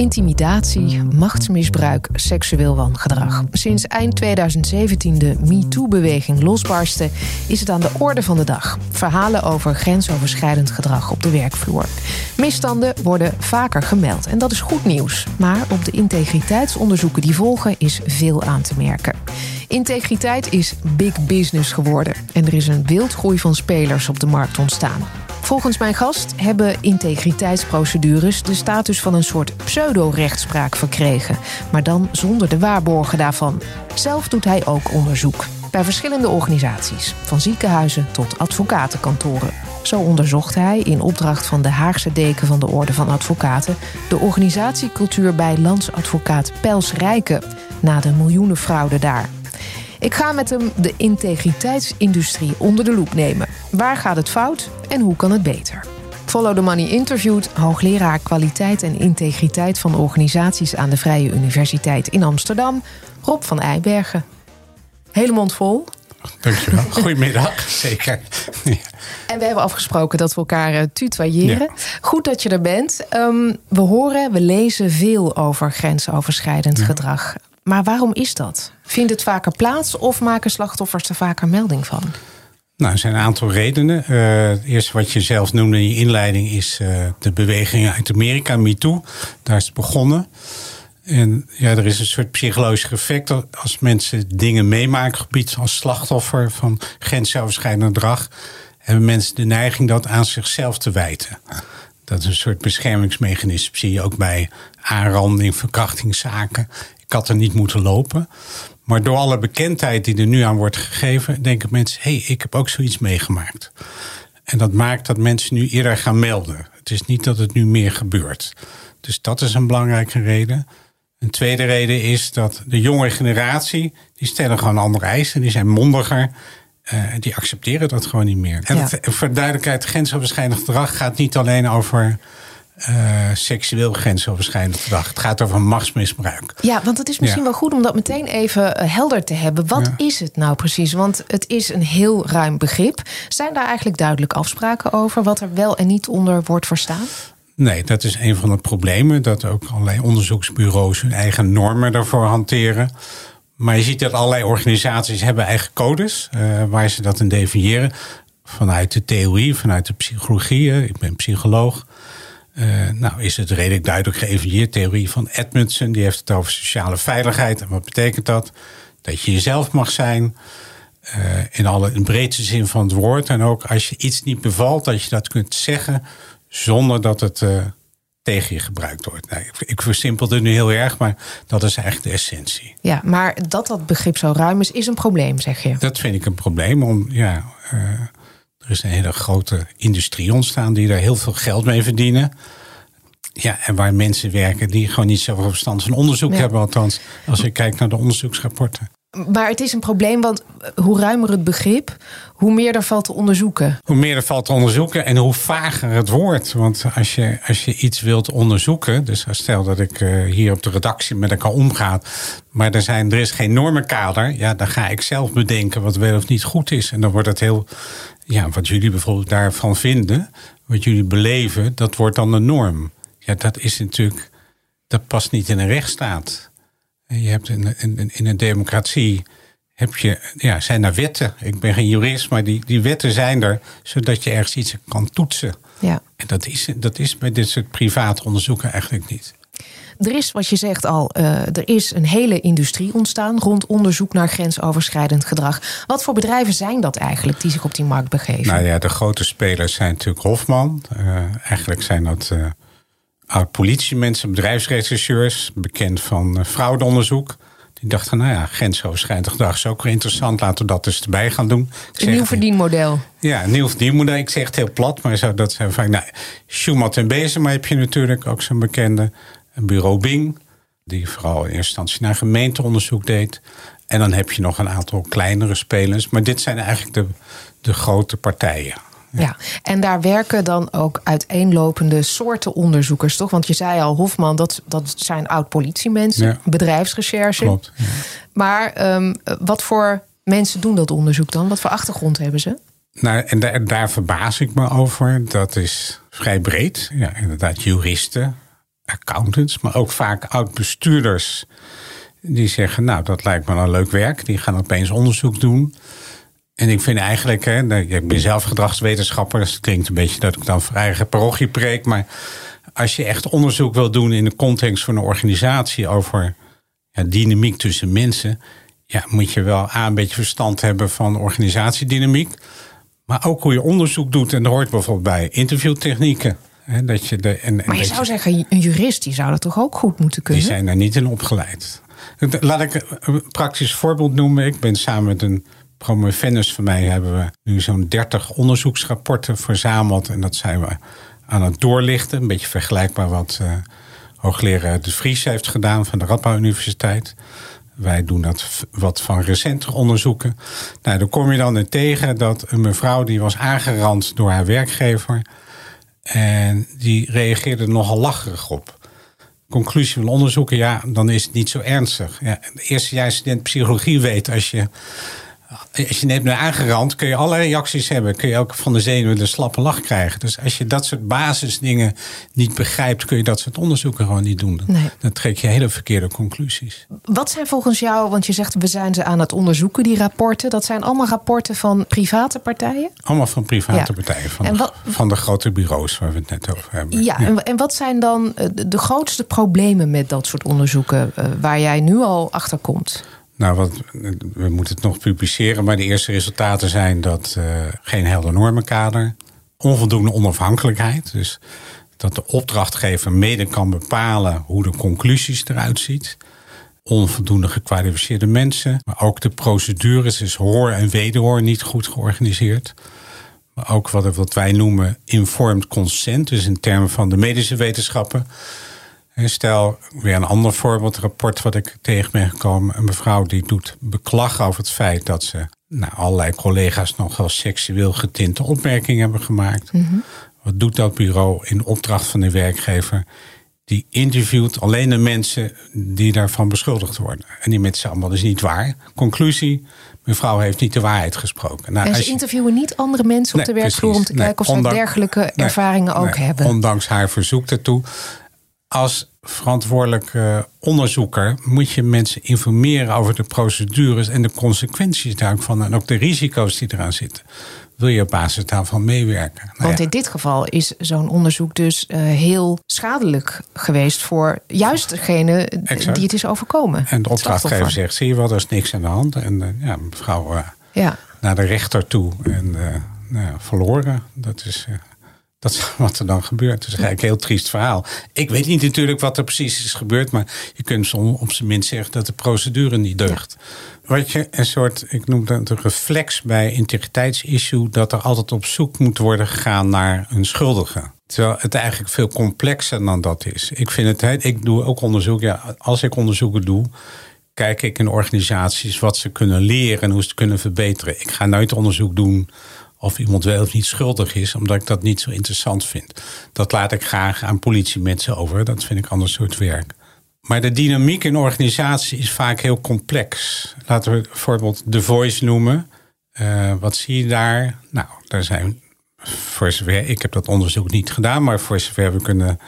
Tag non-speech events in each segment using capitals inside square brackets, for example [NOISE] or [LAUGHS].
Intimidatie, machtsmisbruik, seksueel wangedrag. Sinds eind 2017 de MeToo-beweging losbarstte, is het aan de orde van de dag. Verhalen over grensoverschrijdend gedrag op de werkvloer. Misstanden worden vaker gemeld en dat is goed nieuws. Maar op de integriteitsonderzoeken die volgen is veel aan te merken. Integriteit is big business geworden en er is een wildgroei van spelers op de markt ontstaan. Volgens mijn gast hebben integriteitsprocedures de status van een soort pseudo-rechtspraak verkregen, maar dan zonder de waarborgen daarvan. Zelf doet hij ook onderzoek bij verschillende organisaties, van ziekenhuizen tot advocatenkantoren. Zo onderzocht hij in opdracht van de Haagse deken van de Orde van Advocaten de organisatiecultuur bij landsadvocaat Pels Rijken na de miljoenenfraude daar. Ik ga met hem de integriteitsindustrie onder de loep nemen. Waar gaat het fout en hoe kan het beter? Follow the Money interviewt hoogleraar kwaliteit en integriteit van organisaties aan de Vrije Universiteit in Amsterdam, Rob van Eijbergen. Hele mond vol. Dankjewel. [LAUGHS] Goedemiddag, zeker. En we hebben afgesproken dat we elkaar uh, tutoyeren. Goed dat je er bent. Um, we horen, we lezen veel over grensoverschrijdend gedrag. Maar waarom is dat? Vindt het vaker plaats of maken slachtoffers er vaker melding van? Nou, er zijn een aantal redenen. Uh, het eerste wat je zelf noemde in je inleiding is uh, de beweging uit Amerika, MeToo. Daar is het begonnen. En ja, er is een soort psychologisch effect als mensen dingen meemaken, gebied als slachtoffer van grensoverschrijdend gedrag, hebben mensen de neiging dat aan zichzelf te wijten. Dat is een soort beschermingsmechanisme. Zie je ook bij aanranding, verkrachtingszaken. Er niet moeten lopen. Maar door alle bekendheid die er nu aan wordt gegeven, denken mensen: hé, hey, ik heb ook zoiets meegemaakt. En dat maakt dat mensen nu eerder gaan melden. Het is niet dat het nu meer gebeurt. Dus dat is een belangrijke reden. Een tweede reden is dat de jonge generatie, die stellen gewoon andere eisen. Die zijn mondiger. Uh, die accepteren dat gewoon niet meer. En het, voor duidelijkheid, grensoverschrijdend gedrag gaat niet alleen over uh, seksueel grensoverschrijdend gedrag. Het gaat over machtsmisbruik. Ja, want het is misschien wel goed om dat meteen even eh, helder te hebben. Wat is het nou precies? Want het is een heel ruim begrip. Zijn daar eigenlijk duidelijk afspraken over wat er wel en niet onder wordt verstaan? Nee, dat is een van de problemen. Dat ook allerlei onderzoeksbureaus hun eigen normen daarvoor hanteren. Maar je ziet dat allerlei organisaties hebben eigen codes uh, waar ze dat in definiëren. Vanuit de theorie, vanuit de psychologie. Ik ben psycholoog. Uh, nou, is het redelijk duidelijk geëvalueerd. Theorie van Edmundson, die heeft het over sociale veiligheid. En wat betekent dat? Dat je jezelf mag zijn. Uh, in alle in breedste zin van het woord. En ook als je iets niet bevalt, dat je dat kunt zeggen zonder dat het uh, tegen je gebruikt wordt. Nou, ik, ik versimpel het nu heel erg, maar dat is eigenlijk de essentie. Ja, maar dat dat begrip zo ruim is, is een probleem, zeg je? Dat vind ik een probleem. Om, ja, er is een hele grote industrie ontstaan die daar heel veel geld mee verdienen. Ja, en waar mensen werken die gewoon niet zoveel verstand van onderzoek hebben, althans, als je kijkt naar de onderzoeksrapporten. Maar het is een probleem, want hoe ruimer het begrip, hoe meer er valt te onderzoeken. Hoe meer er valt te onderzoeken en hoe vager het wordt. Want als je, als je iets wilt onderzoeken, dus stel dat ik uh, hier op de redactie met elkaar omga, maar er, zijn, er is geen normenkader, ja, dan ga ik zelf bedenken wat wel of niet goed is. En dan wordt het heel, ja, wat jullie bijvoorbeeld daarvan vinden, wat jullie beleven, dat wordt dan de norm. Ja, dat is natuurlijk, dat past niet in een rechtsstaat. Je hebt in, in, in een democratie heb je, ja, zijn er wetten. Ik ben geen jurist, maar die, die wetten zijn er zodat je ergens iets kan toetsen. Ja. En dat is, dat is bij dit soort private onderzoeken eigenlijk niet. Er is, wat je zegt al, uh, er is een hele industrie ontstaan rond onderzoek naar grensoverschrijdend gedrag. Wat voor bedrijven zijn dat eigenlijk die zich op die markt begeven? Nou ja, de grote spelers zijn natuurlijk Hofman. Uh, eigenlijk zijn dat uh, oud-politiemensen, bedrijfsrechercheurs, bekend van fraudeonderzoek. Die dachten, nou ja, grensoverschrijdend gedrag is ook weer interessant. Laten we dat dus erbij gaan doen. een nieuw verdienmodel. Ja, een nieuw verdienmodel. Ik zeg het heel plat, maar zo, dat zijn van... Nou, Schumat en Bezema heb je natuurlijk, ook zo'n bekende. Een bureau Bing, die vooral in eerste instantie naar gemeenteonderzoek deed. En dan heb je nog een aantal kleinere spelers. Maar dit zijn eigenlijk de, de grote partijen. Ja. en daar werken dan ook uiteenlopende soorten onderzoekers, toch? Want je zei al, Hofman, dat, dat zijn oud-politiemensen, ja. bedrijfsrecherche. Klopt. Ja. Maar um, wat voor mensen doen dat onderzoek dan? Wat voor achtergrond hebben ze? Nou, en daar, daar verbaas ik me over. Dat is vrij breed. Ja, inderdaad, juristen, accountants, maar ook vaak oud-bestuurders. Die zeggen, nou, dat lijkt me een leuk werk. Die gaan opeens onderzoek doen. En ik vind eigenlijk, hè, ik ben zelf gedragswetenschapper, dus het klinkt een beetje dat ik dan voor eigen parochie preek. Maar als je echt onderzoek wil doen in de context van een organisatie over ja, dynamiek tussen mensen, ja, moet je wel A, een beetje verstand hebben van organisatiedynamiek. Maar ook hoe je onderzoek doet. En dat hoort bijvoorbeeld bij interviewtechnieken. Hè, dat je de, en, maar je zou zeggen, een jurist die zou dat toch ook goed moeten kunnen? Die zijn daar niet in opgeleid. Laat ik een praktisch voorbeeld noemen. Ik ben samen met een promovendus van mij... hebben we nu zo'n 30 onderzoeksrapporten verzameld. En dat zijn we aan het doorlichten. Een beetje vergelijkbaar wat uh, hoogleraar De Vries heeft gedaan... van de Radboud Universiteit. Wij doen dat wat van recenter onderzoeken. Nou, dan kom je dan tegen dat een mevrouw die was aangerand door haar werkgever. En die reageerde nogal lacherig op. Conclusie van onderzoeken, ja, dan is het niet zo ernstig. Ja, eerste jaar student psychologie weet als je als je net bent aangerand, kun je alle reacties hebben. Kun je ook van de zenuwen de slappe lach krijgen. Dus als je dat soort basisdingen niet begrijpt, kun je dat soort onderzoeken gewoon niet doen. Dan trek je hele verkeerde conclusies. Wat zijn volgens jou, want je zegt we zijn ze aan het onderzoeken, die rapporten. Dat zijn allemaal rapporten van private partijen? Allemaal van private partijen. Van, de, van de grote bureaus waar we het net over hebben. Ja, En, en wat zijn dan eh, de grootste problemen met dat soort onderzoeken eh, waar jij nu al achter komt? Nou, wat, we moeten het nog publiceren, maar de eerste resultaten zijn dat uh, geen helder normenkader, onvoldoende onafhankelijkheid. Dus dat de opdrachtgever mede kan bepalen hoe de conclusies eruit ziet. Onvoldoende gekwalificeerde mensen. Maar ook de procedures is hoor en wederhoor niet goed georganiseerd. Maar ook wat, wat wij noemen informed consent. Dus in termen van de medische wetenschappen Stel, weer een ander voorbeeldrapport wat ik tegen ben gekomen. Een mevrouw die doet beklag over het feit dat ze nou, allerlei collega's nogal seksueel getinte opmerkingen hebben gemaakt. Mhm. Wat doet dat bureau in opdracht van de werkgever? Die interviewt alleen de mensen die daarvan beschuldigd worden. En die mensen allemaal dus niet waar. Conclusie, mevrouw heeft niet de waarheid gesproken. Nou, en ze interviewen niet andere mensen op de werkvloer om te kijken of ze dergelijke ervaringen ook hebben. Ondanks haar verzoek daartoe als verantwoordelijke onderzoeker moet je mensen informeren over de procedures en de consequenties daarvan en ook de risico's die eraan zitten. Wil je op basis daarvan meewerken? Nou Want in dit geval is zo'n onderzoek dus uh, heel schadelijk geweest voor juist degene die het is overkomen. En de opdrachtgever zegt: zie je wel, er is niks aan de hand. En uh, ja, mevrouw uh, ja. naar de rechter toe en nou, verloren. Dat is dat is wat er dan gebeurt. Het is eigenlijk een heel triest verhaal. Ik weet niet natuurlijk wat er precies is gebeurd, maar je kunt op zijn minst zeggen dat de procedure niet deugt. Wat je een soort, ik noem dat een reflex bij integriteitsissue, dat er altijd op zoek moet worden gegaan naar een schuldige. Terwijl het eigenlijk veel complexer dan dat is. Ik vind het, ik doe ook onderzoek. Ja, als ik onderzoeken doe, kijk ik in organisaties wat ze kunnen leren en hoe ze het kunnen verbeteren. Ik ga nooit onderzoek doen of iemand wel of niet schuldig is, omdat ik dat niet zo interessant vind. Dat laat ik graag aan politiemensen over. Dat vind ik ander soort werk. Maar de dynamiek in organisatie is vaak heel complex. Laten we bijvoorbeeld The Voice noemen. Uh, wat zie je daar? Nou, daar zijn voor ik heb dat onderzoek niet gedaan, maar voor zover we kunnen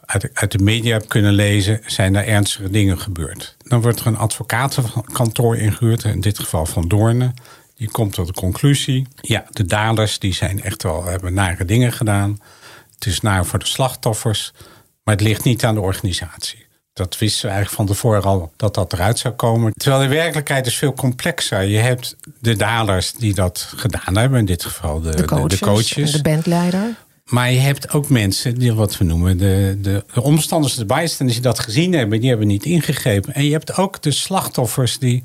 uit, uit de media kunnen lezen, zijn daar ernstige dingen gebeurd. Dan wordt er een advocatenkantoor ingehuurd, in dit geval van Doornen. Je komt tot de conclusie, ja, de daders die zijn echt wel, hebben nare dingen gedaan. Het is naar voor de slachtoffers, maar het ligt niet aan de organisatie. Dat wisten we eigenlijk van tevoren al dat dat eruit zou komen. Terwijl de werkelijkheid is veel complexer. Je hebt de daders die dat gedaan hebben, in dit geval de, de coaches, de, coaches. de bandleider. Maar je hebt ook mensen die wat we noemen de, de, de omstanders, de bijstanders die dat gezien hebben, die hebben niet ingegrepen. En je hebt ook de slachtoffers die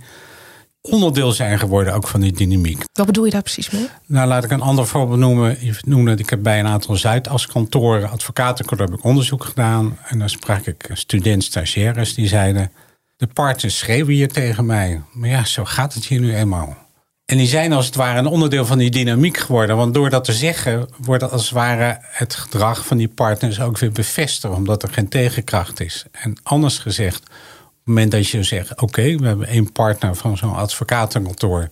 onderdeel zijn geworden ook van die dynamiek. Wat bedoel je daar precies mee? Nou, laat ik een ander voorbeeld noemen. Je noemde, ik heb bij een aantal Zuidaskantoren, advocatenkantoren, heb ik onderzoek gedaan. En dan sprak ik student stagiaires die zeiden... de partners schreeuwen hier tegen mij. Maar ja, zo gaat het hier nu eenmaal. En die zijn als het ware een onderdeel van die dynamiek geworden. Want door dat te zeggen, wordt als het ware het gedrag van die partners ook weer bevestigd. Omdat er geen tegenkracht is. En anders gezegd, het moment dat je zegt: Oké, we hebben één partner van zo'n advocatenkantoor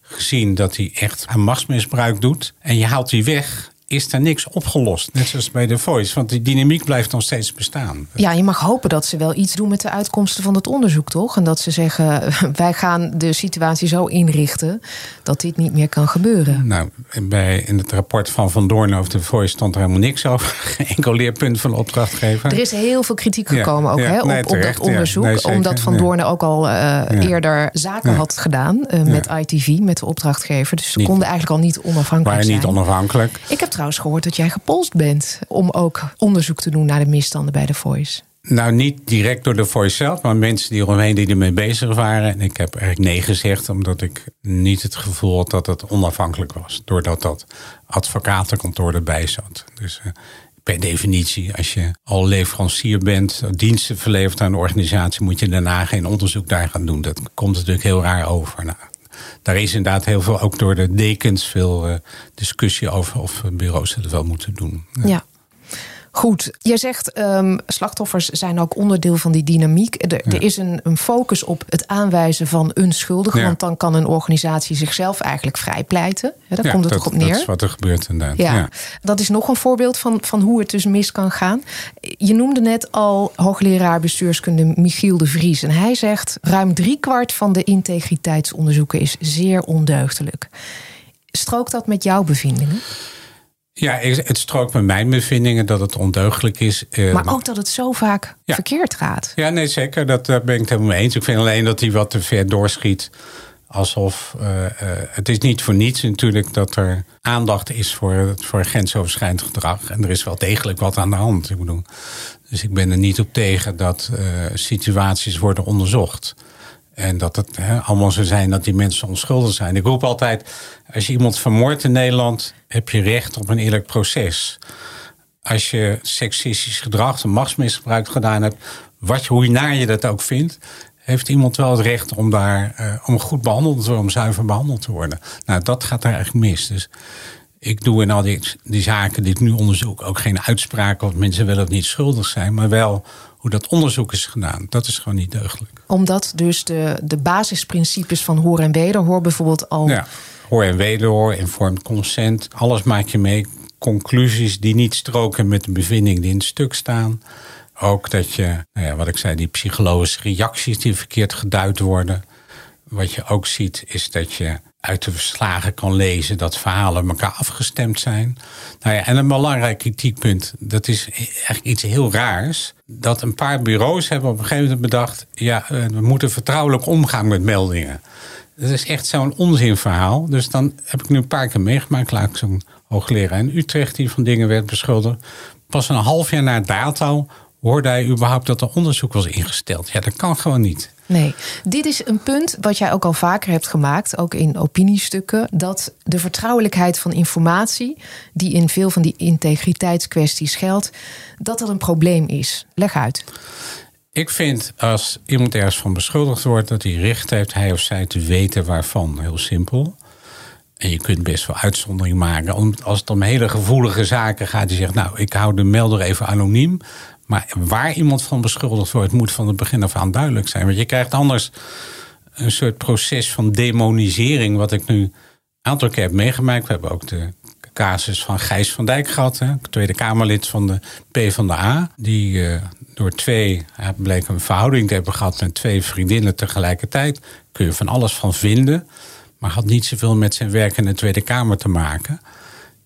gezien dat hij echt aan machtsmisbruik doet. En je haalt die weg is er niks opgelost. Net zoals bij The Voice. Want die dynamiek blijft nog steeds bestaan. Ja, je mag hopen dat ze wel iets doen met de uitkomsten van het onderzoek, toch? En dat ze zeggen, [LAUGHS] wij gaan de situatie zo inrichten dat dit niet meer kan gebeuren. Nou, bij, in het rapport van Van Doorn over The Voice stond er helemaal niks over. [LAUGHS] Geen enkel leerpunt van de opdrachtgever. Er is heel veel kritiek gekomen ook hè, op, op, dat onderzoek. omdat Van Doorn ook al uh, eerder zaken had gedaan uh, met ITV, met de opdrachtgever. Dus ze konden eigenlijk al niet onafhankelijk zijn. niet onafhankelijk. Ik heb trouwens gehoord dat jij gepolst bent om ook onderzoek te doen naar de misstanden bij The Voice. Nou, niet direct door de Voice zelf, maar mensen die eromheen die ermee bezig waren. En ik heb eigenlijk nee gezegd, omdat ik niet het gevoel had dat het onafhankelijk was. Doordat dat advocatenkantoor erbij zat. Dus uh, per definitie, als je al leverancier bent, diensten verlevert aan een organisatie, moet je daarna geen onderzoek daar gaan doen. Dat komt natuurlijk heel raar over. Nou, daar is inderdaad heel veel, ook door de dekens, veel uh, discussie over of bureaus het wel moeten doen. ja. ja. Goed, jij zegt um, slachtoffers zijn ook onderdeel van die dynamiek. Er, er is een, een, focus op het aanwijzen van een schuldige. Want dan kan een organisatie zichzelf eigenlijk vrijpleiten. Ja, daar komt het toch op neer. Dat is wat er gebeurt inderdaad. Ja, Dat is nog een voorbeeld van, van hoe het dus mis kan gaan. Je noemde net al hoogleraar bestuurskunde Michiel de Vries. En hij zegt ruim driekwart van de integriteitsonderzoeken is zeer ondeugdelijk. Strookt dat met jouw bevindingen? Ja, het strookt met mijn bevindingen dat het ondeugelijk is. Eh, maar ook dat het zo vaak verkeerd gaat. Ja, nee, zeker. Dat, daar ben ik het helemaal mee eens. Ik vind alleen dat hij wat te ver doorschiet. Alsof uh, uh, het is niet voor niets natuurlijk dat er aandacht is voor, voor grensoverschrijdend gedrag. En er is wel degelijk wat aan de hand. Ik bedoel, dus ik ben er niet op tegen dat situaties worden onderzocht. En dat het allemaal zo zijn dat die mensen onschuldig zijn. Ik roep altijd, als je iemand vermoordt in Nederland, heb je recht op een eerlijk proces. Als je seksistisch gedrag, een machtsmisbruik gedaan hebt, wat, hoe naar je dat ook vindt, heeft iemand wel het recht om daar uh, om goed behandeld te worden, om zuiver behandeld te worden. Nou, dat gaat er eigenlijk mis. Dus ik doe in al die, die zaken die ik nu onderzoek ook geen uitspraken of mensen wel of niet schuldig zijn, maar wel hoe dat onderzoek is gedaan. Dat is gewoon niet deugdelijk. Omdat dus de, de basisprincipes van hoor en wederhoor bijvoorbeeld al. Ja, hoor en wederhoor, informed consent, alles maak je mee. Conclusies die niet stroken met de bevindingen die in het stuk staan. Ook dat je, nou ja, wat ik zei, die psychologische reacties die verkeerd geduid worden. Wat je ook ziet is dat je uit de verslagen kan lezen dat verhalen elkaar afgestemd zijn. Nou ja, en een belangrijk kritiekpunt, dat is echt iets heel raars. Dat een paar bureaus hebben op een gegeven moment bedacht: ja, eh, we moeten vertrouwelijk omgaan met meldingen. Dat is echt zo'n onzinverhaal. Dus dan heb ik nu een paar keer meegemaakt. Laat ik zo'n hoogleraar in Utrecht die van dingen werd beschuldigd. Pas een half jaar na dato hoorde hij überhaupt dat er onderzoek was ingesteld. Ja, dat kan gewoon niet. Nee, dit is een punt wat jij ook al vaker hebt gemaakt, ook in opiniestukken, dat de vertrouwelijkheid van informatie, die in veel van die integriteitskwesties geldt, dat dat een probleem is. Leg uit. Ik vind als iemand ergens van beschuldigd wordt, dat hij recht heeft, hij of zij, te weten waarvan. Heel simpel. En je kunt best wel uitzondering maken. Als het om hele gevoelige zaken gaat, die zegt, nou, ik hou de melder even anoniem. Maar waar iemand van beschuldigd wordt, moet van het begin af aan duidelijk zijn. Want je krijgt anders een soort proces van demonisering, wat ik nu een aantal keer heb meegemaakt. We hebben ook de casus van Gijs van Dijk gehad, hè, Tweede Kamerlid van de PvdA. Die uh, door twee, hij bleek een verhouding te hebben gehad met twee vriendinnen tegelijkertijd. Kun je van alles van vinden, maar had niet zoveel met zijn werk in de Tweede Kamer te maken.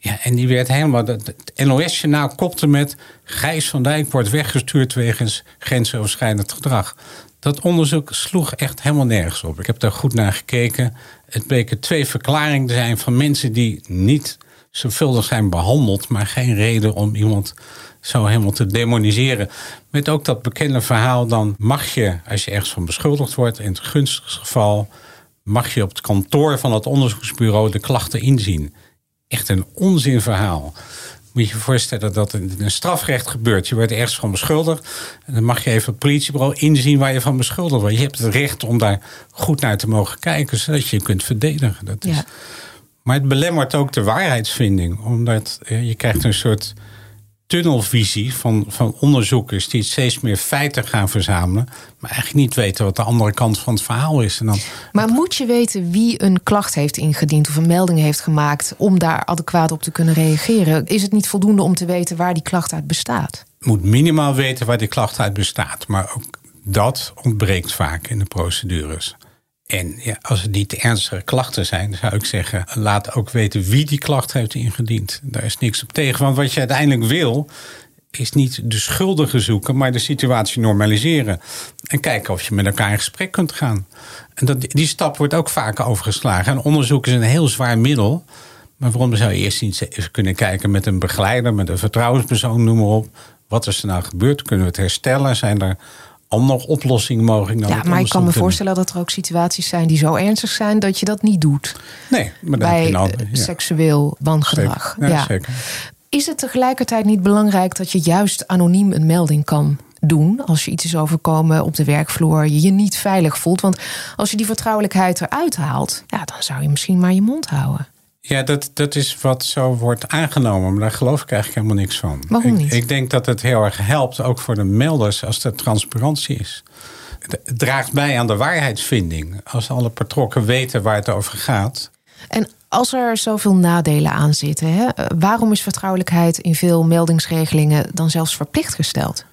Ja, en die werd helemaal. Het NOS-journaal kopte met. Gijs van Dijk wordt weggestuurd wegens grensoverschrijdend gedrag. Dat onderzoek sloeg echt helemaal nergens op. Ik heb daar goed naar gekeken. Het bleken twee verklaringen te zijn van mensen die niet zorgvuldig zijn behandeld, maar geen reden om iemand zo helemaal te demoniseren. Met ook dat bekende verhaal, dan mag je, als je ergens van beschuldigd wordt, in het gunstigste geval, mag je op het kantoor van het onderzoeksbureau de klachten inzien echt een onzinverhaal. Moet je je voorstellen dat in een strafrecht gebeurt. Je wordt ergens van beschuldigd. En dan mag je even het politiebureau inzien waar je van beschuldigd wordt. Je hebt het recht om daar goed naar te mogen kijken, zodat je je kunt verdedigen. Dat is... Maar het belemmert ook de waarheidsvinding. Omdat je krijgt een soort tunnelvisie van, van onderzoekers die steeds meer feiten gaan verzamelen, maar eigenlijk niet weten wat de andere kant van het verhaal is. En dan, maar moet je weten wie een klacht heeft ingediend of een melding heeft gemaakt om daar adequaat op te kunnen reageren? Is het niet voldoende om te weten waar die klacht uit bestaat? Moet minimaal weten waar die klacht uit bestaat, maar ook dat ontbreekt vaak in de procedures. En ja, als het niet ernstige klachten zijn, zou ik zeggen, laat ook weten wie die klacht heeft ingediend. Daar is niks op tegen. Want wat je uiteindelijk wil, is niet de schuldigen zoeken, maar de situatie normaliseren. En kijken of je met elkaar in gesprek kunt gaan. En dat, die stap wordt ook vaak overgeslagen. En onderzoek is een heel zwaar middel. Maar waarom zou je eerst even kunnen kijken met een begeleider, met een vertrouwenspersoon, noem maar op. Wat is er nou gebeurd? Kunnen we het herstellen? Zijn er andere oplossing mogelijk. Dan ja, maar ik kan me voorstellen dat er ook situaties zijn die zo ernstig zijn dat je dat niet doet. Nee, maar bij nou, seksueel wangedrag. Ja, Zeker. Is het tegelijkertijd niet belangrijk dat je juist anoniem een melding kan doen als je iets is overkomen op de werkvloer, je je niet veilig voelt? Want als je die vertrouwelijkheid eruit haalt, ja, dan zou je misschien maar je mond houden. Ja, dat, dat is wat zo wordt aangenomen. Maar daar geloof ik eigenlijk helemaal niks van. Waarom niet? Ik, ik denk dat het heel erg helpt, ook voor de melders, als er transparantie is. Het draagt bij aan de waarheidsvinding. Als alle betrokken weten waar het over gaat. En als er zoveel nadelen aan zitten, hè, waarom is vertrouwelijkheid in veel meldingsregelingen dan zelfs verplicht gesteld?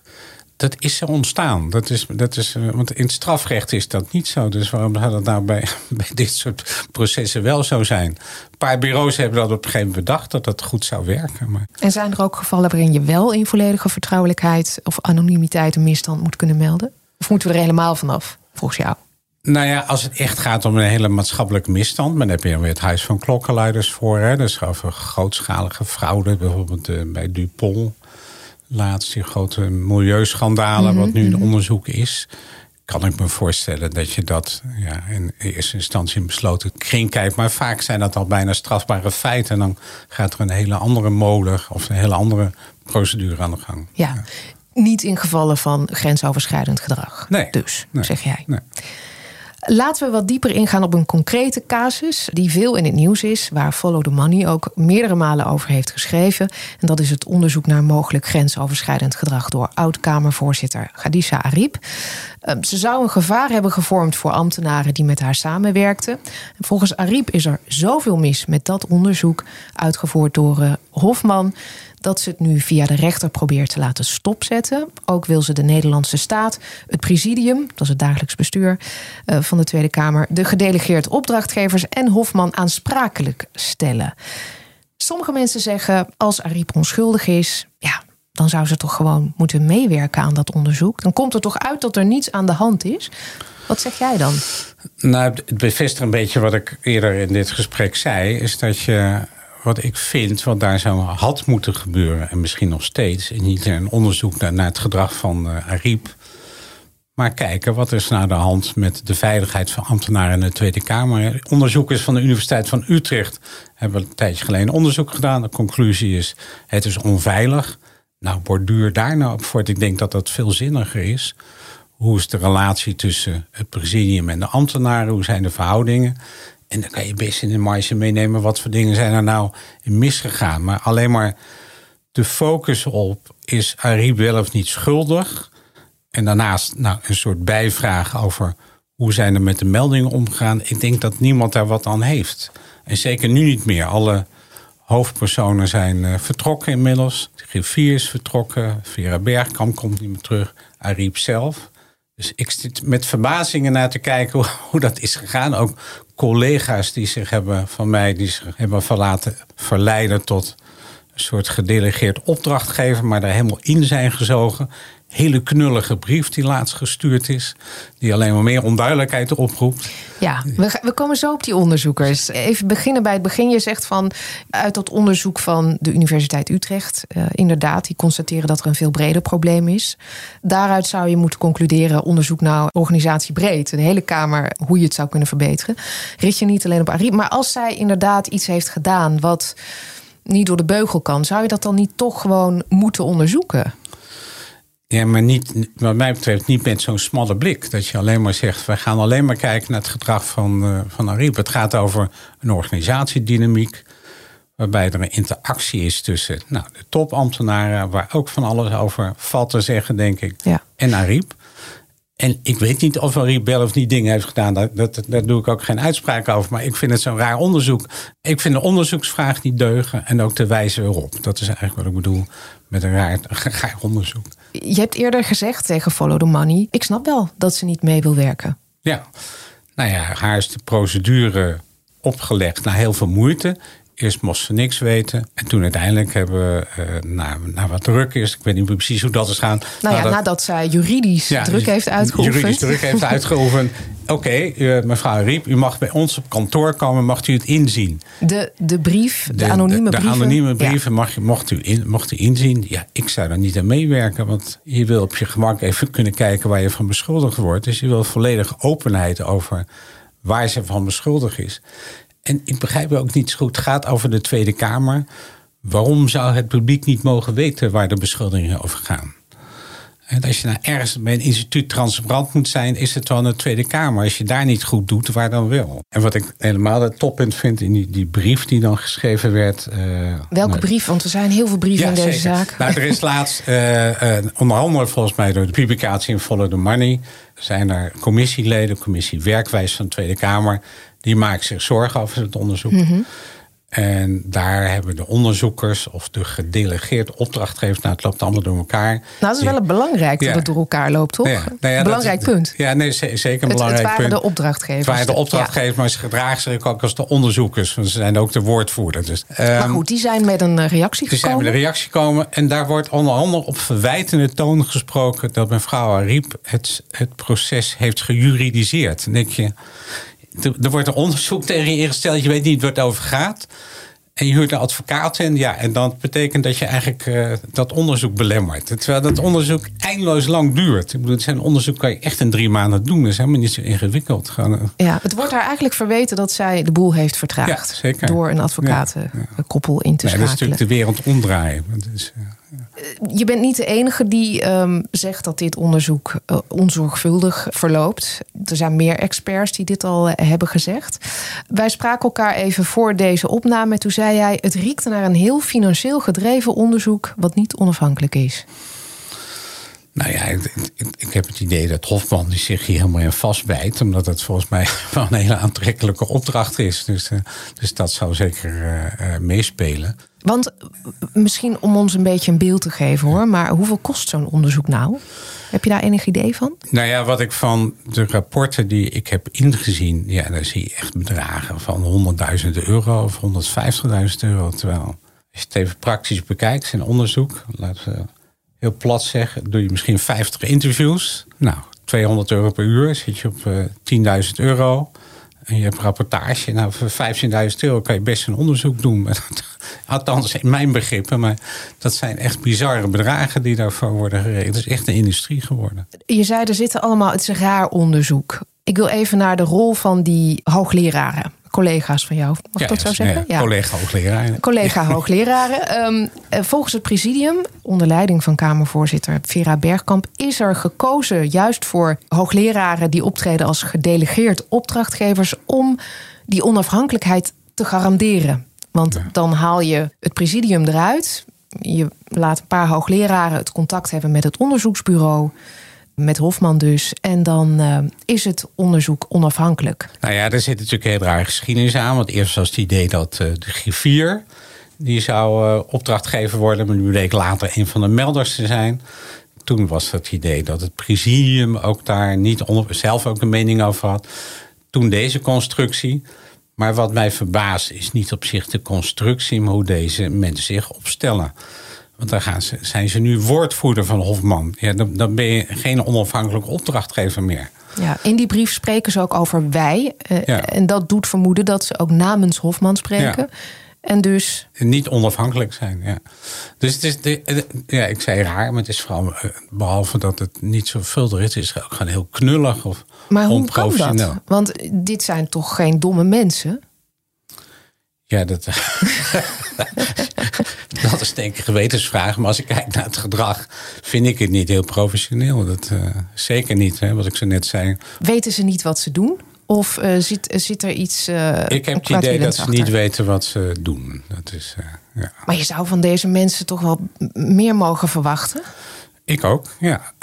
Dat is er ontstaan. Dat is, dat is, eh, want in het strafrecht is dat niet zo. Dus waarom zou dat nou bij, [LAUGHS] bij dit soort processen wel zo zijn? Een paar bureaus hebben dat op een gegeven moment bedacht dat dat goed zou werken. Maar... En zijn er ook gevallen waarin je wel in volledige vertrouwelijkheid of anonimiteit een misstand moet kunnen melden? Of moeten we er helemaal vanaf, volgens jou? Nou ja, als het echt gaat om een hele maatschappelijke misstand, dan heb je weer het Huis van Klokkenluiders voor. Hè? Dus over grootschalige fraude, bijvoorbeeld eh, bij Dupont laatst die grote milieuschandalen, wat nu een mhm. onderzoek is. Kan ik me voorstellen dat je dat ja, in eerste instantie in besloten kring kijkt. Maar vaak zijn dat al bijna strafbare feiten. En dan gaat er een hele andere molen of een hele andere procedure aan de gang. Ja, niet in gevallen van grensoverschrijdend gedrag. Nee. Dus, zeg jij. Nee. Laten we wat dieper ingaan op een concrete casus die veel in het nieuws is, waar Follow the Money ook meerdere malen over heeft geschreven. En dat is het onderzoek naar mogelijk grensoverschrijdend gedrag door oud-Kamervoorzitter Khadija Ariep. Ehm, ze zou een gevaar hebben gevormd voor ambtenaren die met haar samenwerkten. volgens Ariep is er zoveel mis met dat onderzoek, uitgevoerd door eh, Hofman dat ze het nu via de rechter probeert te laten stopzetten. Ook wil ze de Nederlandse staat, het presidium, dat is het dagelijks bestuur eh, van de Tweede Kamer, de gedelegeerd opdrachtgevers en Hofman aansprakelijk stellen. Sommige mensen zeggen, als Ariep onschuldig is, ja, dan zou ze toch gewoon moeten meewerken aan dat onderzoek. Dan komt er toch uit dat er niets aan de hand is. Wat zeg jij dan? Nou, het bevestigt een beetje wat ik eerder in dit gesprek zei. Is dat je wat ik vind, wat daar zou had moeten gebeuren... en misschien nog steeds, en niet een onderzoek naar, het gedrag van uh, Ariep... maar kijken wat is naar de hand met de veiligheid van ambtenaren in de Tweede Kamer. Onderzoekers van de Universiteit van Utrecht hebben een tijdje geleden onderzoek gedaan. De conclusie is, het is onveilig. Nou, borduur daar nou op voort. Ik denk dat dat veel zinniger is. Hoe is de relatie tussen het presidium en de ambtenaren? Hoe zijn de verhoudingen? En dan kan je best in de marge meenemen wat voor dingen zijn er nou misgegaan. Maar alleen maar de focus op is Ariep wel of niet schuldig. En daarnaast nou, een soort bijvraag over hoe zijn er met de meldingen omgegaan. Ik denk dat niemand daar wat aan heeft. En zeker nu niet meer. Alle hoofdpersonen zijn uh, vertrokken inmiddels. De griffier is vertrokken. Vera Bergkamp komt niet meer terug. Ariep zelf. Dus ik zit met verbazingen naar te kijken hoe, [LAUGHS] hoe, dat is gegaan. Ook collega's die zich hebben van mij, die zich hebben verlaten verleiden tot een soort gedelegeerd opdrachtgever, maar daar helemaal in zijn gezogen hele knullige brief die laatst gestuurd is. Die alleen maar meer onduidelijkheid oproept. Ja, we, we komen zo op die onderzoekers. Even beginnen bij het begin. Je zegt van uit dat onderzoek van de Universiteit Utrecht. Uh, inderdaad, die constateren dat er een veel breder probleem is. Daaruit zou je moeten concluderen: onderzoek naar organisatie breed. De hele Kamer, hoe je het zou kunnen verbeteren. Richt je niet alleen op Arie. Maar als zij inderdaad iets heeft gedaan wat niet door de beugel kan, zou je dat dan niet toch gewoon moeten onderzoeken? Ja, maar niet, wat mij betreft niet met zo'n smalle blik. Dat je alleen maar zegt, we gaan alleen maar kijken naar het gedrag van, uh, van Ariep. Het gaat over een organisatiedynamiek. Waarbij er een interactie is tussen nou, de topambtenaren, waar ook van alles over valt te zeggen, denk ik, Ja. en Ariep. En ik weet niet of Ariep wel of niet dingen heeft gedaan. Daar, dat, daar doe ik ook geen uitspraak over. Maar ik vind het zo'n raar onderzoek. Ik vind de onderzoeksvraag niet deugen en ook de wijze erop. Dat is eigenlijk wat ik bedoel met een raar, [LAUGHS] raar onderzoek. Je hebt eerder gezegd tegen Follow the Money... ik snap wel dat ze niet mee wil werken. Ja, nou ja, haar is de procedure opgelegd na heel veel moeite. Eerst moest ze niks weten. En toen uiteindelijk hebben we, uh, na, na wat druk is... ik weet niet precies hoe dat is gaan. Nou ja, nadat, zij juridisch ja, druk heeft uitgeoefend. Juridisch druk heeft [LAUGHS] uitgeoefend. Oké, okay, uh, mevrouw Riep, u mag bij ons op kantoor komen. Mag u het inzien? De, de brief, de, de anonieme de, de brieven? anonieme brieven mag, mocht, u in, mocht u inzien. Ja, ik zou daar niet aan meewerken. Want je wil op je gemak even kunnen kijken... waar je van beschuldigd wordt. Dus je wil volledige openheid over waar ze van beschuldigd is. En ik begrijp ook niet zo goed. Het gaat over de Tweede Kamer. Waarom zou het publiek niet mogen weten waar de beschuldigingen over gaan? En als je nou ergens bij een instituut transparant moet zijn, is het wel de Tweede Kamer. Als je daar niet goed doet, waar dan wel? En wat ik helemaal het toppunt vind in die, die brief die dan geschreven werd. Uh, Welke nou, brief? Want er zijn heel veel brieven ja, in deze zeker. zaak. Nou, er is [LAUGHS] laatst, uh, uh, onder andere volgens mij door de publicatie in Follow the Money, zijn er commissieleden, commissie werkwijze van de Tweede Kamer. Die maakt zich zorgen over het onderzoek. Mhm. En daar hebben de onderzoekers of de gedelegeerd opdrachtgevers, nou het loopt allemaal door elkaar. Nou, dat is wel een belangrijk dat Ja. het door elkaar loopt, toch? Ja, nou ja, belangrijk dat- punt. Ja, nee, ze- zeker een Het, het belangrijk waren punt. de opdrachtgevers. Het waren de opdrachtgevers, maar ze gedragen zich ook als de onderzoekers. Want ze zijn ook de woordvoerder. Dus, Ja. Maar ehm, goed, die zijn met een eh, reactie dus zijn we gekomen. de reactie gekomen. En daar wordt onder andere op verwijtende toon gesproken... dat mevrouw Ariep het, het proces heeft gejuridiseerd. Dan denk je, er, wordt een onderzoek tegen je ingesteld. Je weet niet waar het over gaat. En je huurt een advocaat in. Ja, en dat betekent dat je eigenlijk eh, dat onderzoek belemmert. Terwijl dat onderzoek eindeloos lang duurt. Ik bedoel, zijn onderzoek kan je echt in drie maanden doen. Dat is helemaal niet zo ingewikkeld. Gewoon, eh, Ja, het wordt haar eigenlijk verweten dat zij de boel heeft vertraagd. Ja. Door een advocatenkoppel in te nee, dat is schakelen. natuurlijk de wereld omdraaien. Eh, Je bent niet de enige die ehm, zegt dat dit onderzoek eh, onzorgvuldig verloopt. Er zijn meer experts die dit al eh, hebben gezegd. Wij spraken elkaar even voor deze opname. Toen zei hij: Het riekt naar een heel financieel gedreven onderzoek. wat niet onafhankelijk is. Nou ja, ik, ik, heb het idee dat Hofman zich hier helemaal in vastbijt. Omdat het volgens mij [LAUGHS] wel een hele aantrekkelijke opdracht is. Dus, eh, dus dat zou zeker eh, eh, meespelen. Want misschien om ons een beetje een beeld te geven hoor. Maar hoeveel kost zo'n onderzoek nou? Heb je daar enig idee van? Nou ja, wat ik van de rapporten die ik heb ingezien... ja, daar zie je echt bedragen van 100.000 euro of 150.000 euro. Terwijl, als je het even praktisch bekijkt, zijn onderzoek... laten we heel plat zeggen, doe je misschien 50 interviews. Nou, 200 euro per uur, zit je op eh 10.000 euro... En je hebt rapportage. Nou, voor 15.000 euro kan je best een onderzoek doen. Althans, in mijn begrippen. Maar dat zijn echt bizarre bedragen die daarvoor worden geregeld. Het is echt een industrie geworden. Je zei er zitten allemaal, het is een raar onderzoek. Ik wil even naar de rol van die hoogleraren. Collega's van jou, mag ik dat zo zeggen? Ja, collega hoogleraar. Collega hoogleraren. Um, [LAUGHS] volgens het presidium, onder leiding van Kamervoorzitter Vera Bergkamp, is er gekozen juist voor hoogleraren die optreden als gedelegeerd opdrachtgevers om die onafhankelijkheid te garanderen. Want ja. dan haal je het presidium eruit. Je laat een paar hoogleraren het contact hebben met het onderzoeksbureau met Hofman dus. En dan uh, is het onderzoek onafhankelijk. Nou ja, er zit natuurlijk hele rare geschiedenis aan. Want eerst was het idee dat uh, de griffier... die zou uh, opdrachtgever worden. Maar nu bleek later een van de melders te zijn. Toen was het idee dat het presidium ook daar niet zelf ook een mening over had. Toen deze constructie. Maar wat mij verbaast is niet op zich de constructie... maar hoe deze mensen zich opstellen. Want dan gaan ze, zijn ze nu woordvoerder van Hofman. Ja, dan, dan ben je geen onafhankelijke opdrachtgever meer. Ja, in die brief spreken ze ook over wij. Uh, ja. En dat doet vermoeden dat ze ook namens Hofman spreken. Ja. En dus. Niet onafhankelijk zijn, ja. Dus het is. De, ja, ik zei raar, maar het is vooral. Behalve dat het niet zoveel is, is het ook gewoon heel knullig of maar hoe onprofessioneel. Kan dat? Want dit zijn toch geen domme mensen? Ja, dat, [LAUGHS] dat is denk ik een gewetensvraag. Maar als ik kijk naar het gedrag, vind ik het niet heel professioneel. Dat, uh, zeker niet, hè, wat ik zo net zei. Weten ze niet wat ze doen? Of uh, zit, zit er iets. Uh, ik heb het idee dat ze niet weten wat ze doen. Dat is, ja. Maar je zou van deze mensen toch wel meer mogen verwachten? Ik ook, ja.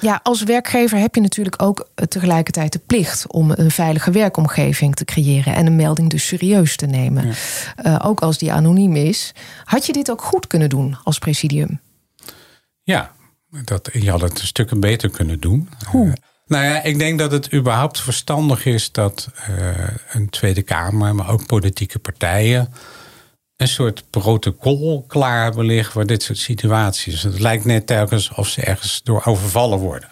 Ja, als werkgever heb je natuurlijk ook tegelijkertijd de plicht om een veilige werkomgeving te creëren en een melding dus serieus te nemen. Ja. ook als die anoniem is. Had je dit ook goed kunnen doen als presidium? Ja, dat, je had het een stuk beter kunnen doen. Hoe? Nou ja, ik denk dat het überhaupt verstandig is dat uh, een Tweede Kamer, maar ook politieke partijen, een soort protocol klaar hebben liggen voor dit soort situaties. Het lijkt net telkens of ze ergens door overvallen worden.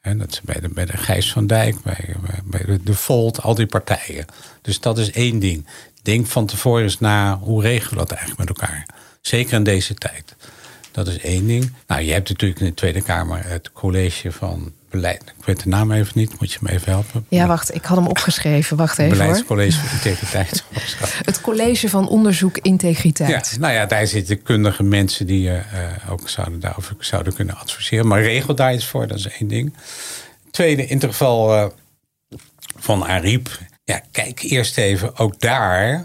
En dat bij de, bij de Gijs van Dijk, bij, bij de, de Volt, al die partijen. Dus dat is één ding. Denk van tevoren eens na, hoe regelen we dat eigenlijk met elkaar? Zeker in deze tijd. Dat is één ding. Nou, je hebt natuurlijk in de Tweede Kamer het college van beleid. Ik weet de naam even niet, moet je me even helpen? Ja, wacht, ik had hem opgeschreven. Wacht even. Beleidscollege van Integriteit. [LAUGHS] het College van Onderzoek Integriteit. Ja, nou ja, daar zitten kundige mensen die uh, ook zouden daarover zouden kunnen adviseren. Maar regel daar iets voor, dat is één ding. Tweede, in ieder geval uh, van Ariep. Ja, kijk eerst even, ook daar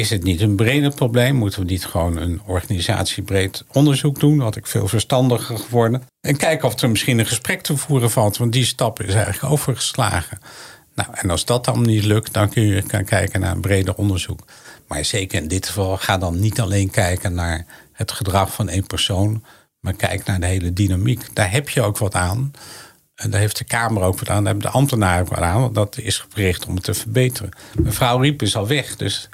is het niet een breder probleem? Moeten we niet gewoon een organisatiebreed onderzoek doen? Had ik veel verstandiger geworden. En kijken of er misschien een gesprek te voeren valt. Want die stap is eigenlijk overgeslagen. Nou, en als dat dan niet lukt, dan kun je gaan kijken naar een breder onderzoek. Maar zeker in dit geval, ga dan niet alleen kijken naar het gedrag van één persoon. Maar kijk naar de hele dynamiek. Daar heb je ook wat aan. En daar heeft de Kamer ook wat aan. Daar hebben de ambtenaren ook wat aan. Want dat is gericht om het te verbeteren. Mevrouw Riep is al weg. Dus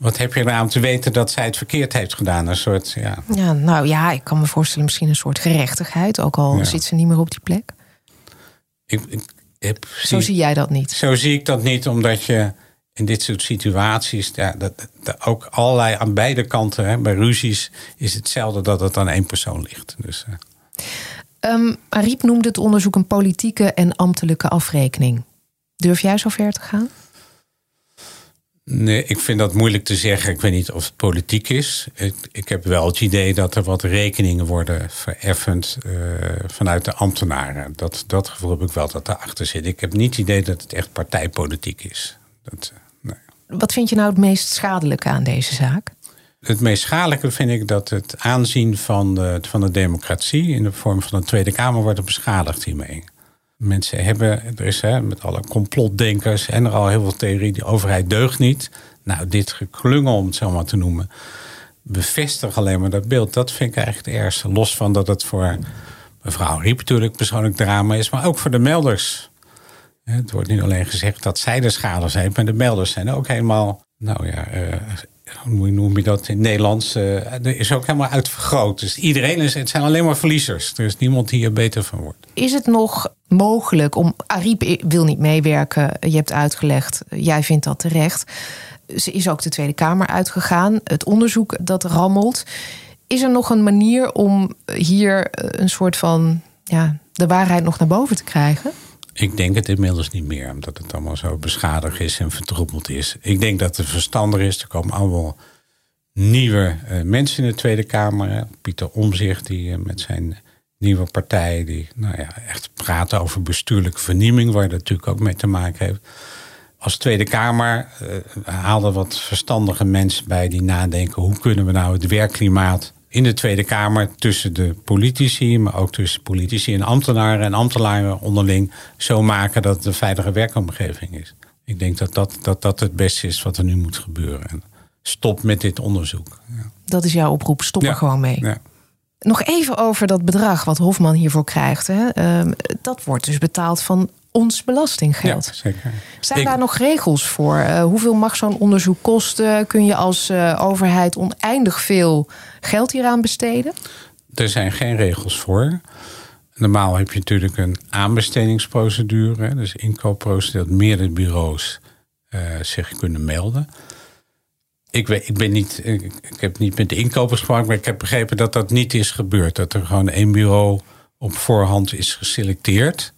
wat heb je eraan te weten dat zij het verkeerd heeft gedaan? Een soort, ja. ja, nou ja, ik kan me voorstellen misschien een soort gerechtigheid. Ook al zit ze niet meer op die plek. Ik, ik heb, zo zie, jij dat niet? Zo zie ik dat niet, omdat je in dit soort situaties... Ja, dat, dat ook allerlei aan beide kanten, hè, bij ruzies... is hetzelfde dat het aan één persoon ligt. Dus, uh. um, Ariep noemde het onderzoek een politieke en ambtelijke afrekening. Durf jij zo ver te gaan? Nee, ik vind dat moeilijk te zeggen. Ik weet niet of het politiek is. Ik, ik heb wel het idee dat er wat rekeningen worden vereffend uh, vanuit de ambtenaren. Dat, dat gevoel heb ik wel dat daarachter zit. Ik heb niet het idee dat het echt partijpolitiek is. Dat, eh, nee. Wat vind je nou het meest schadelijke aan deze zaak? Het meest schadelijke vind ik dat het aanzien van de, van de democratie in de vorm van een Tweede Kamer wordt beschadigd hiermee. Mensen hebben, er is hè, met alle complotdenkers en er al heel veel theorie, die overheid deugt niet. Nou, dit geklungel, om het zo maar te noemen, bevestigt alleen maar dat beeld. Dat vind ik eigenlijk het ergste. Los van dat het voor mevrouw Riep natuurlijk persoonlijk drama is, maar ook voor de melders. Het wordt niet alleen gezegd dat zij de schade zijn, maar de melders zijn ook helemaal, nou ja, uh, hoe noem je dat in het Nederlands? Uh, er is ook helemaal uitvergroot. Dus iedereen is, het zijn alleen maar verliezers. Er is niemand die hier beter van wordt. Is het nog mogelijk om. Ariep wil niet meewerken. Je hebt uitgelegd, jij vindt dat terecht. Ze is ook de Tweede Kamer uitgegaan. Het onderzoek dat rammelt. Is er nog een manier om hier een soort van. Ja, de waarheid nog naar boven te krijgen? Ik denk het inmiddels niet meer, omdat het allemaal zo beschadigd is en vertroebeld is. Ik denk dat het verstandig is. Er komen allemaal nieuwe uh, mensen in de Tweede Kamer. Pieter Omzicht, die uh, met zijn nieuwe partij, die nou ja, echt praat over bestuurlijke vernieuwing, waar dat natuurlijk ook mee te maken heeft. Als Tweede Kamer uh, haalden wat verstandige mensen bij die nadenken: hoe kunnen we nou het werkklimaat in de Tweede Kamer tussen de politici, maar ook tussen politici en ambtenaren en ambtenaren onderling zo maken dat het een veilige werkomgeving is. Ik denk dat dat, dat, dat het beste is wat er nu moet gebeuren. En stop met dit onderzoek. Ja. Dat is jouw oproep, stop er gewoon mee. Ja. Nog even over dat bedrag wat Hofman hiervoor krijgt. Hè. Uh, dat wordt dus betaald van ons belastinggeld. Ja, zeker. Zijn daar nog regels voor? Uh, hoeveel mag zo'n onderzoek kosten? Kun je als uh, overheid oneindig veel geld hieraan besteden? Er zijn geen regels voor. Normaal heb je natuurlijk een aanbestedingsprocedure, dus inkoopprocedure, dat meerdere bureaus uh, zich kunnen melden. Ik, weet, ik, ben niet, ik, ik heb niet met de inkopers gesproken, maar ik heb begrepen dat dat niet is gebeurd. Dat er gewoon één bureau op voorhand is geselecteerd.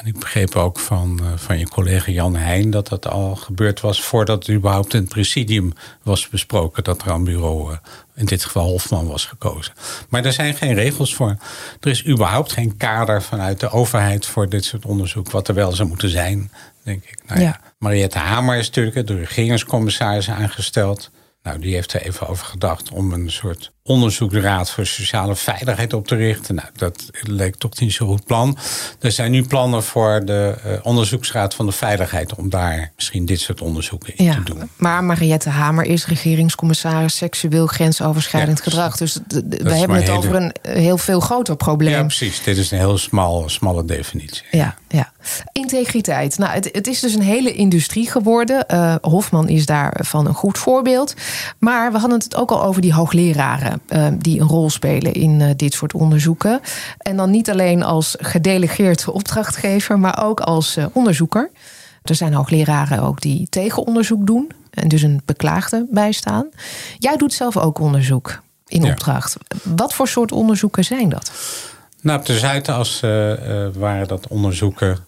En ik begreep ook van, uh, van je collega Jan Heijn dat dat al gebeurd was voordat het überhaupt in het presidium was besproken dat er aan bureau, uh, in dit geval Hofman, was gekozen. Maar er zijn geen regels voor. Er is überhaupt geen kader vanuit de overheid voor dit soort onderzoek, wat er wel zou moeten zijn, denk ik. Nou, ja. ja. Mariette Hamer is natuurlijk de regeringscommissaris aangesteld. Nou, die heeft er even over gedacht om een soort onderzoeksraad voor sociale veiligheid op te richten. Nou, dat leek toch niet zo'n goed plan. Er zijn nu plannen voor de uh, onderzoeksraad van de veiligheid om daar misschien dit soort onderzoeken in te doen. Maar Mariette Hamer is regeringscommissaris seksueel grensoverschrijdend ja, gedrag. Dus we hebben het over een heel veel groter probleem. Ja, precies. Dit is een heel smal, smalle definitie. Ja, ja. Integriteit. Nou, het, het is dus een hele industrie geworden. Uh, Hofman is daarvan een goed voorbeeld. Maar we hadden het ook al over die hoogleraren. Uh, die een rol spelen in uh, dit soort onderzoeken. En dan niet alleen als gedelegeerd opdrachtgever, maar ook als onderzoeker. Er zijn hoogleraren ook die tegenonderzoek doen en dus een beklaagde bijstaan. Jij doet zelf ook onderzoek in opdracht. Wat voor soort onderzoeken zijn dat? Nou, op de Zuidas waren dat onderzoeken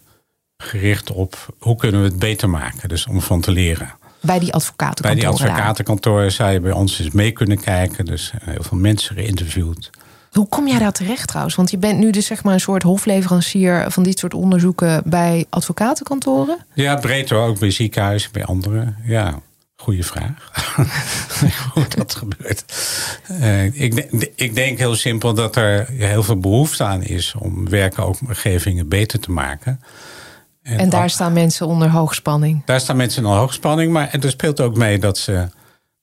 gericht op hoe kunnen we het beter maken. Dus om van te leren. Bij die advocatenkantoren? Bij die advocatenkantoren zou je bij ons eens mee kunnen kijken. Dus eh, heel veel mensen geïnterviewd. Hoe kom jij daar terecht trouwens? Want je bent nu dus zeg maar een soort hofleverancier van dit soort onderzoeken bij advocatenkantoren? Ja, breed hoor, ook bij ziekenhuizen, bij anderen. Ja, goede vraag. [LAUGHS] Hoe dat gebeurt. Uh, ik, ik, denk heel simpel dat er heel veel behoefte aan is om werkomgevingen beter te maken. En, en daar staan mensen onder hoogspanning. Daar staan mensen onder hoogspanning. Maar en er speelt ook mee dat ze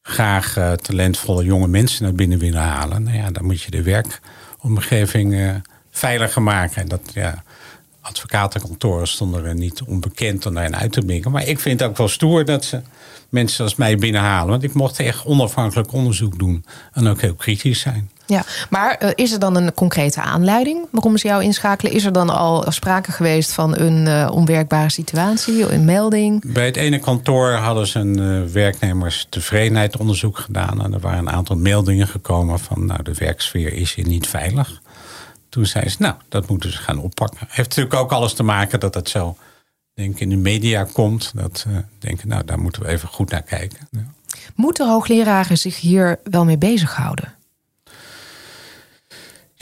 graag uh, talentvolle jonge mensen naar binnen willen halen. Nou ja, dan moet je de werkomgeving uh, veiliger maken. En dat, ja, advocatenkantoren stonden er niet onbekend om daarin uit te brengen. Maar ik vind het ook wel stoer dat ze mensen als mij binnenhalen. Want ik mocht echt onafhankelijk onderzoek doen. En ook heel kritisch zijn. Ja, maar uh, is er dan een concrete aanleiding waarom ze jou inschakelen? Is er dan al sprake geweest van een uh, onwerkbare situatie, een melding? Bij het ene kantoor hadden ze een uh, werknemers tevredenheidsonderzoek gedaan. En er waren een aantal meldingen gekomen van nou, de werksfeer is hier niet veilig. Toen zei ze, nou, dat moeten ze gaan oppakken. Heeft natuurlijk ook alles te maken dat het zo denk in de media komt. Dat denken, nou, daar moeten we even goed naar kijken. Ja. Moeten hoogleraren zich hier wel mee bezighouden?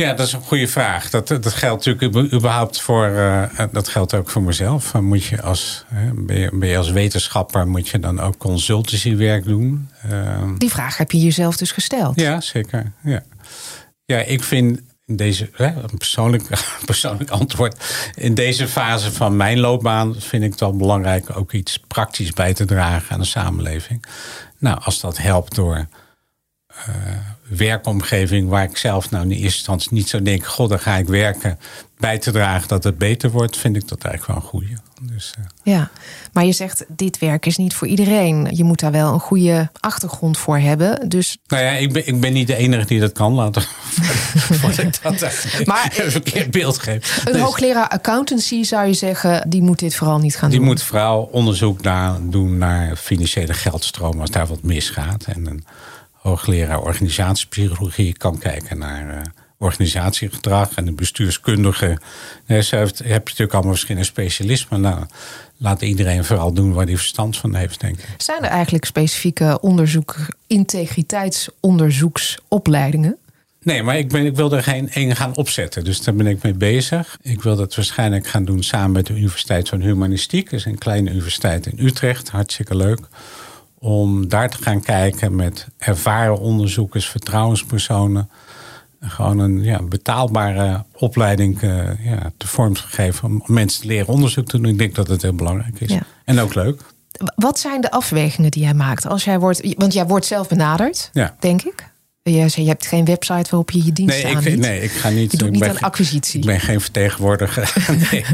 Ja, dat is een goede vraag. Dat, dat geldt natuurlijk überhaupt voor. Uh, dat geldt ook voor mezelf. Moet je als, ben, je, ben je als wetenschapper moet je dan ook consultancywerk doen? Uh, Die vraag heb je jezelf dus gesteld. Ja, zeker. Ja, ja ik vind in deze, een persoonlijk, [LAUGHS] persoonlijk antwoord. In deze fase van mijn loopbaan vind ik het wel belangrijk ook iets praktisch bij te dragen aan de samenleving. Nou, als dat helpt door werkomgeving waar ik zelf nou in eerste instantie niet zo denk, god, dan ga ik werken, bij te dragen dat het beter wordt, vind ik dat eigenlijk wel een goede. Dus, uh. Ja, maar je zegt, dit werk is niet voor iedereen. Je moet daar wel een goede achtergrond voor hebben. Dus... Nou ja, ik ben, ik ben niet de enige die dat kan laten. [LAUGHS] Voordat ik dat maar, [LAUGHS] een verkeerd beeld geef. Een dus, hoogleraar accountancy zou je zeggen, die moet dit vooral niet gaan die doen. Die moet vooral onderzoek naar, doen naar financiële geldstromen als daar wat misgaat. En een hoogleraar organisatiepsychologie kan kijken naar uh, organisatiegedrag en de bestuurskundige. Nee, zo heeft, heb je natuurlijk allemaal verschillende specialismen. Nou, laat iedereen vooral doen waar hij verstand van heeft, denk ik. Zijn er eigenlijk specifieke onderzoek, integriteitsonderzoeksopleidingen? Nee, maar ik, ben, ik wil er geen één gaan opzetten. Dus daar ben ik mee bezig. Ik wil dat waarschijnlijk gaan doen samen met de Universiteit van Humanistiek. Dat is een kleine universiteit in Utrecht. Hartstikke leuk om daar te gaan kijken met ervaren onderzoekers, vertrouwenspersonen. Gewoon een ja, betaalbare opleiding uh, ja, te vorm te geven om mensen te leren onderzoek te doen. Ik denk dat het heel belangrijk is. En ook leuk. Wat zijn de afwegingen die jij maakt als jij wordt, want jij wordt zelf benaderd, ja. denk ik. Je, je hebt geen website waarop je je dienst nee, aanbiedt. Nee, ik ga niet. Je doet niet aan acquisitie. Ik ben geen vertegenwoordiger. [LAUGHS] [LAUGHS] nee.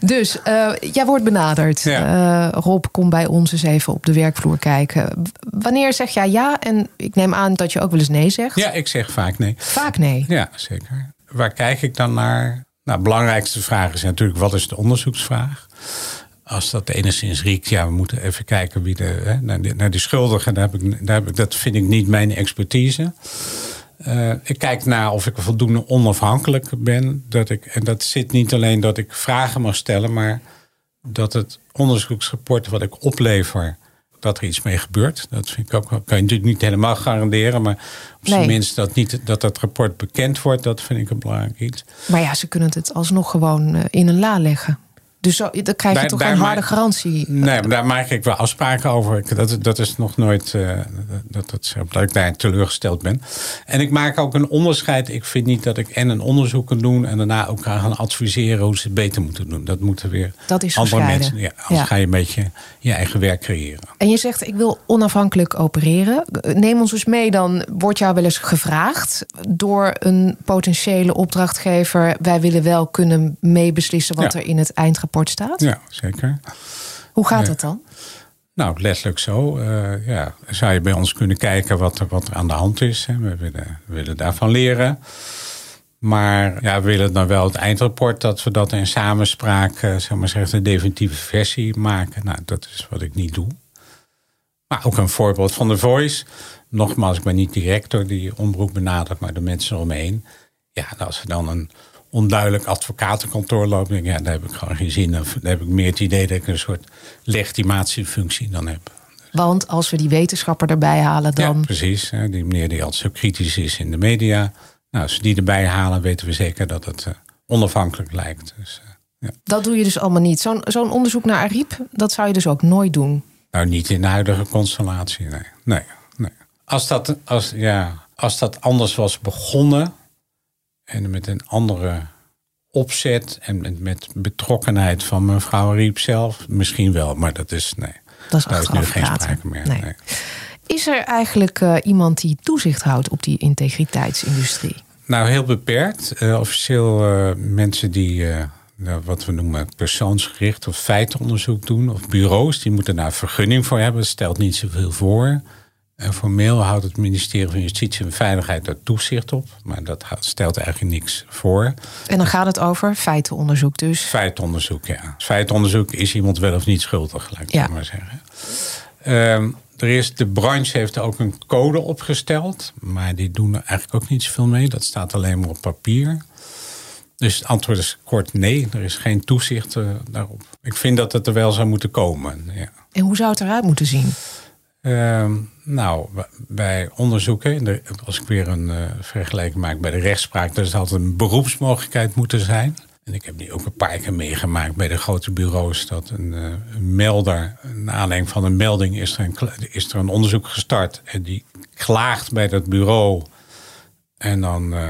Dus uh, jij wordt benaderd. Ja. Uh, Rob, kom bij ons eens even op de werkvloer kijken. Wanneer zeg jij ja? En ik neem aan dat je ook wel eens nee zegt. Ja, ik zeg vaak nee. Vaak nee? Ja, zeker. Waar kijk ik dan naar? Nou, de belangrijkste vraag is natuurlijk: wat is de onderzoeksvraag? Als dat enigszins riekt, ja, we moeten even kijken wie de, hè, naar, de, naar de schuldigen. Daar heb ik, daar heb ik, dat vind ik niet mijn expertise. Uh, ik kijk naar of ik voldoende onafhankelijk ben. Dat ik, en dat zit niet alleen dat ik vragen mag stellen, maar dat het onderzoeksrapport wat ik oplever, dat er iets mee gebeurt. Dat vind ik ook, kan je natuurlijk niet helemaal garanderen, maar op zijn minst dat, niet, dat dat rapport bekend wordt, dat vind ik een belangrijk iets. Maar ja, ze kunnen het alsnog gewoon eh, in een la leggen. Dus zo, dan krijg je toch een harde garantie. Nee, maar daar maak ik wel afspraken over. Dat, dat is nog nooit uh, dat, dat, dat ik daar teleurgesteld ben. En ik maak ook een onderscheid. Ik vind niet dat ik en een onderzoek kan doen en daarna ook gaan adviseren hoe ze het beter moeten doen. Dat moeten weer dat is andere mensen. Ja, anders ga je een beetje je eigen werk creëren. En je zegt ik wil onafhankelijk opereren. Neem ons dus mee, dan wordt jou wel eens gevraagd door een potentiële opdrachtgever. Wij willen wel kunnen meebeslissen wat er in het eindrapport staat? Ja, zeker. Hoe gaat dat dan? Nou, letterlijk zo. Uh, ja, zou je bij ons kunnen kijken wat er, wat er aan de hand is. Hè. We, willen, we willen daarvan leren. Maar ja, we willen dan wel het eindrapport dat we dat in samenspraak, uh, zeg maar zeggen, de definitieve versie maken. Nou, dat is wat ik niet doe. Maar ook een voorbeeld van de Voice. Nogmaals, ik ben niet direct door die omroep benaderd, maar de mensen omheen. Ja, als we dan een onduidelijk advocatenkantoor loop, denk ja, daar heb ik gewoon geen zin. Of daar heb ik meer het idee dat ik een soort legitimatiefunctie dan heb. Want als we die wetenschapper erbij halen, dan. Ja, precies. Die meneer die altijd zo kritisch is in de media. Nou, als we die erbij halen, weten we zeker dat het uh, onafhankelijk lijkt. Dus, uh, ja. Dat doe je dus allemaal niet. Zo'n zo'n onderzoek naar Ariep, dat zou je dus ook nooit doen. Nou, niet in de huidige constellatie, nee. nee, nee. Als, dat, als, ja, als dat anders was begonnen, en met een andere opzet en met betrokkenheid van mevrouw Riep zelf, misschien wel, maar dat is nee. Dat is, Daar is nu geen sprake meer. Nee. Is er eigenlijk uh, iemand die toezicht houdt op die integriteitsindustrie? Nou, heel beperkt. Uh, officieel uh, mensen die nou, wat we noemen persoonsgericht of feitenonderzoek doen, of bureaus, die moeten daar vergunning voor hebben. Dat stelt niet zoveel voor. En formeel houdt het ministerie van Justitie en Veiligheid daar toezicht op. Maar dat stelt eigenlijk niks voor. En dan gaat het over feitenonderzoek dus? Feitenonderzoek, ja. Feitenonderzoek is iemand wel of niet schuldig, laat ik ja. maar zeggen. Um, er is, de branche heeft ook een code opgesteld. Maar die doen er eigenlijk ook niet zoveel mee. Dat staat alleen maar op papier. Dus het antwoord is kort nee. Er is geen toezicht uh, daarop. Ik vind dat het er wel zou moeten komen. Ja. En hoe zou het eruit moeten zien? Ehm, nou, bij onderzoeken, als ik weer een uh, vergelijking maak bij de rechtspraak, is altijd een beroepsmogelijkheid moeten zijn. En ik heb die ook een paar keer meegemaakt bij de grote bureaus. Dat een, uh, een melder, na aanleiding van een melding, is er een, is er een onderzoek gestart. En die klaagt bij dat bureau. En dan uh,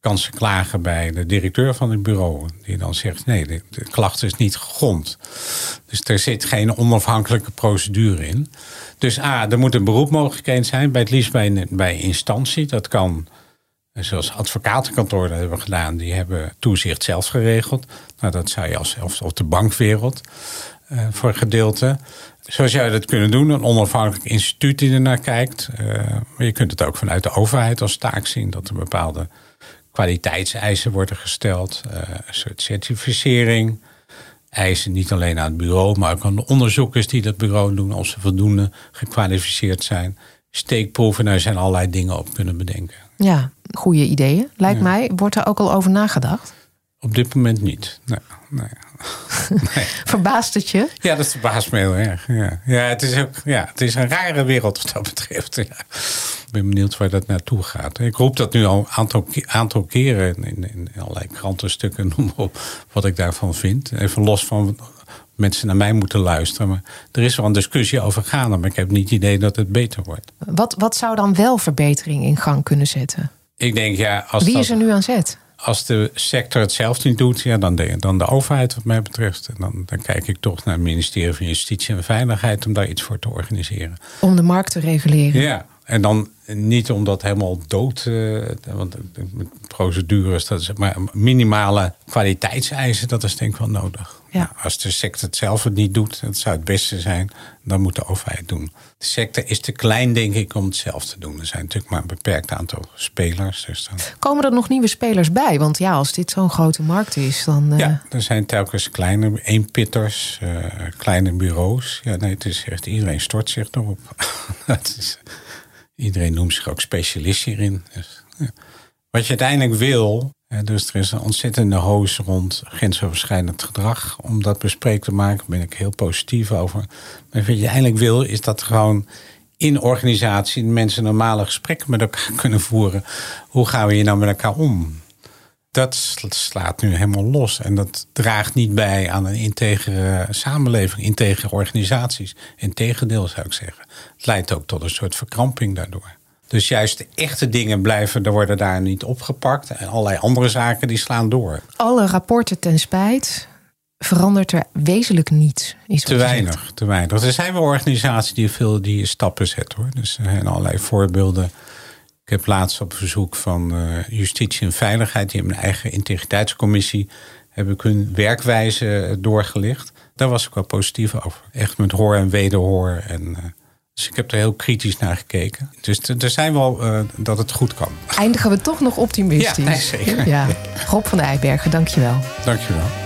kan ze klagen bij de directeur van het bureau. Die dan zegt, nee, de, de klacht is niet gegrond. Dus er zit geen onafhankelijke procedure in. Dus A, er moet een beroep zijn, bij het liefst bij, bij instantie. Dat kan, zoals advocatenkantoor dat hebben gedaan, die hebben toezicht zelf geregeld. Nou, dat zou je als, of, de bankwereld uh, voor gedeelte. Zo zou je dat kunnen doen, een onafhankelijk instituut die ernaar kijkt. Uh, maar je kunt het ook vanuit de overheid als taak zien dat er bepaalde kwaliteitseisen worden gesteld, uh, een soort certificering eisen niet alleen aan het bureau, maar ook aan de onderzoekers die dat bureau doen, als ze voldoende gekwalificeerd zijn. Steekproeven, daar zijn allerlei dingen op kunnen bedenken. Ja, goede ideeën, lijkt mij. Wordt er ook al over nagedacht? Op dit moment niet. Nee, nee. [LAUGHS] nee. Verbaast het je? Ja, dat verbaast me heel erg. Ja, ja, het, is ook, ja het is een rare wereld wat dat betreft. Ja ben benieuwd waar dat naartoe gaat. Ik roep dat nu al een aantal, aantal keren in, in, allerlei krantenstukken, [LAUGHS] noem op, wat ik daarvan vind. Even los van mensen naar mij moeten luisteren. Maar er is wel een discussie over gaande, maar ik heb niet het idee dat het beter wordt. Wat, wat zou dan wel verbetering in gang kunnen zetten? Ik denk, ja, als Wie is er nu aan zet? Als de sector het zelf niet doet, ja, dan, de, dan de overheid wat mij betreft. En dan, dan kijk ik toch naar het ministerie van Justitie en Veiligheid om daar iets voor te organiseren. Om de markt te reguleren? Ja, en dan niet om dat helemaal dood, uh, want procedures, dat is, maar minimale kwaliteitseisen, dat is denk ik wel nodig. Ja. Als de sector het zelf het niet doet, dat zou het beste zijn, dan moet de overheid doen. De sector is te klein, denk ik, om het zelf te doen. Er zijn natuurlijk maar een beperkt aantal spelers. Dus dan... Komen er nog nieuwe spelers bij? Want ja, als dit zo'n grote markt is, dan. Uh... Ja, er zijn telkens kleine eenpitters, uh, kleine bureaus. Ja, nee, het is echt iedereen stort zich erop. [LAUGHS] het is, Iedereen noemt zich ook specialist hierin. Dus, Wat je uiteindelijk wil, dus er is een ontzettende hoos rond grensoverschrijdend gedrag. Om dat bespreek te maken, ben ik heel positief over. Maar wat je uiteindelijk wil, is dat gewoon in organisatie mensen normale gesprekken met elkaar [LAUGHS] kunnen voeren. Hoe gaan we hier nou met elkaar om? Dat slaat nu helemaal los. En dat draagt niet bij aan een integere samenleving, integere organisaties. Integendeel zou ik zeggen. Het leidt ook tot een soort verkramping daardoor. Dus juist de echte dingen blijven, er worden daar niet opgepakt. En allerlei andere zaken die slaan door. Alle rapporten ten spijt verandert er wezenlijk niets. te weinig, te weinig. Er zijn wel organisaties die veel die stappen zetten hoor. Dus er zijn allerlei voorbeelden. Ik heb laatst op verzoek van uh, Justitie en Veiligheid, die hebben een eigen integriteitscommissie, heb ik hun werkwijze doorgelicht. Daar was ik wel positief over. Echt met hoor en wederhoor. En, uh, dus ik heb er heel kritisch naar gekeken. Dus er zijn wel uh, dat het goed kan. Eindigen we toch nog optimistisch? Ja, nee, zeker. Ja. [LAUGHS] Rob van de Eijbergen, dankjewel. Dankjewel.